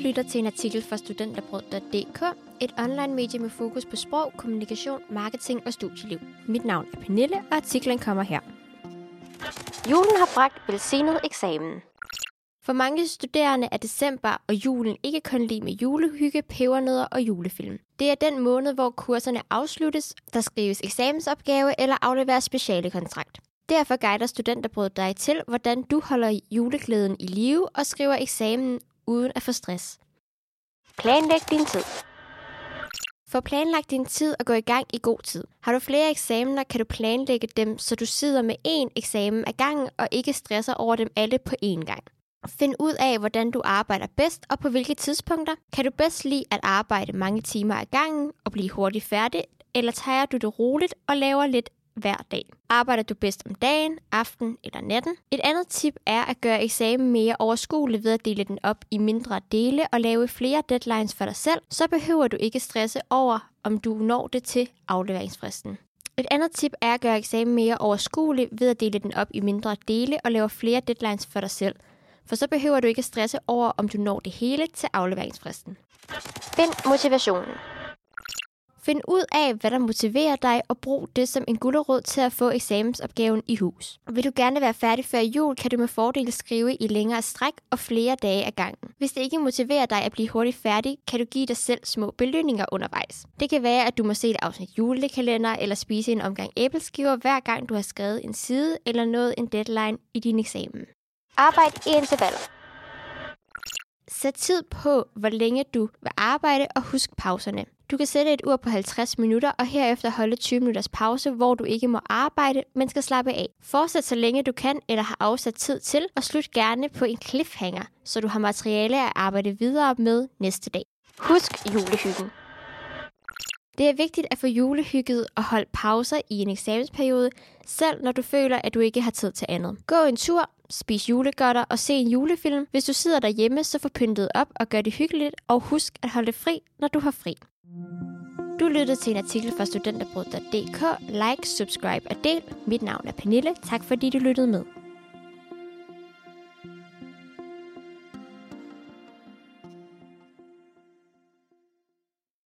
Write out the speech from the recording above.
lytter til en artikel fra studenterbrød.dk, et online medie med fokus på sprog, kommunikation, marketing og studieliv. Mit navn er Pernille, og artiklen kommer her. Julen har bragt velsignet eksamen. For mange studerende er december og julen ikke kun lige med julehygge, pebernødder og julefilm. Det er den måned, hvor kurserne afsluttes, der skrives eksamensopgave eller afleveres speciale kontrakt. Derfor guider Studenterbrød dig til, hvordan du holder juleglæden i live og skriver eksamen uden at få stress. Planlæg din tid. Få planlagt din tid og gå i gang i god tid. Har du flere eksamener, kan du planlægge dem, så du sidder med én eksamen ad gangen og ikke stresser over dem alle på én gang. Find ud af, hvordan du arbejder bedst og på hvilke tidspunkter. Kan du bedst lide at arbejde mange timer ad gangen og blive hurtigt færdig, eller tager du det roligt og laver lidt hver dag. Arbejder du bedst om dagen, aften eller natten? Et andet tip er at gøre eksamen mere overskuelig ved at dele den op i mindre dele og lave flere deadlines for dig selv, så behøver du ikke stresse over, om du når det til afleveringsfristen. Et andet tip er at gøre eksamen mere overskuelig ved at dele den op i mindre dele og lave flere deadlines for dig selv. For så behøver du ikke stresse over, om du når det hele til afleveringsfristen. Find motivationen. Find ud af, hvad der motiverer dig, og brug det som en gulderåd til at få eksamensopgaven i hus. Vil du gerne være færdig før jul, kan du med fordel skrive i længere stræk og flere dage ad gangen. Hvis det ikke motiverer dig at blive hurtigt færdig, kan du give dig selv små belønninger undervejs. Det kan være, at du må se et afsnit julekalender eller spise en omgang æbleskiver, hver gang du har skrevet en side eller nået en deadline i din eksamen. Arbejd i intervaller. Sæt tid på, hvor længe du vil arbejde, og husk pauserne. Du kan sætte et ur på 50 minutter, og herefter holde 20 minutters pause, hvor du ikke må arbejde, men skal slappe af. Fortsæt så længe du kan, eller har afsat tid til, og slut gerne på en cliffhanger, så du har materiale at arbejde videre med næste dag. Husk julehyggen. Det er vigtigt at få julehygget og holde pauser i en eksamensperiode, selv når du føler, at du ikke har tid til andet. Gå en tur, spis julegodter og se en julefilm. Hvis du sidder derhjemme, så få pyntet op og gør det hyggeligt, og husk at holde fri, når du har fri. Du lyttede til en artikel fra studenterbrød.dk. Like, subscribe og del. Mit navn er Pernille. Tak fordi du lyttede med.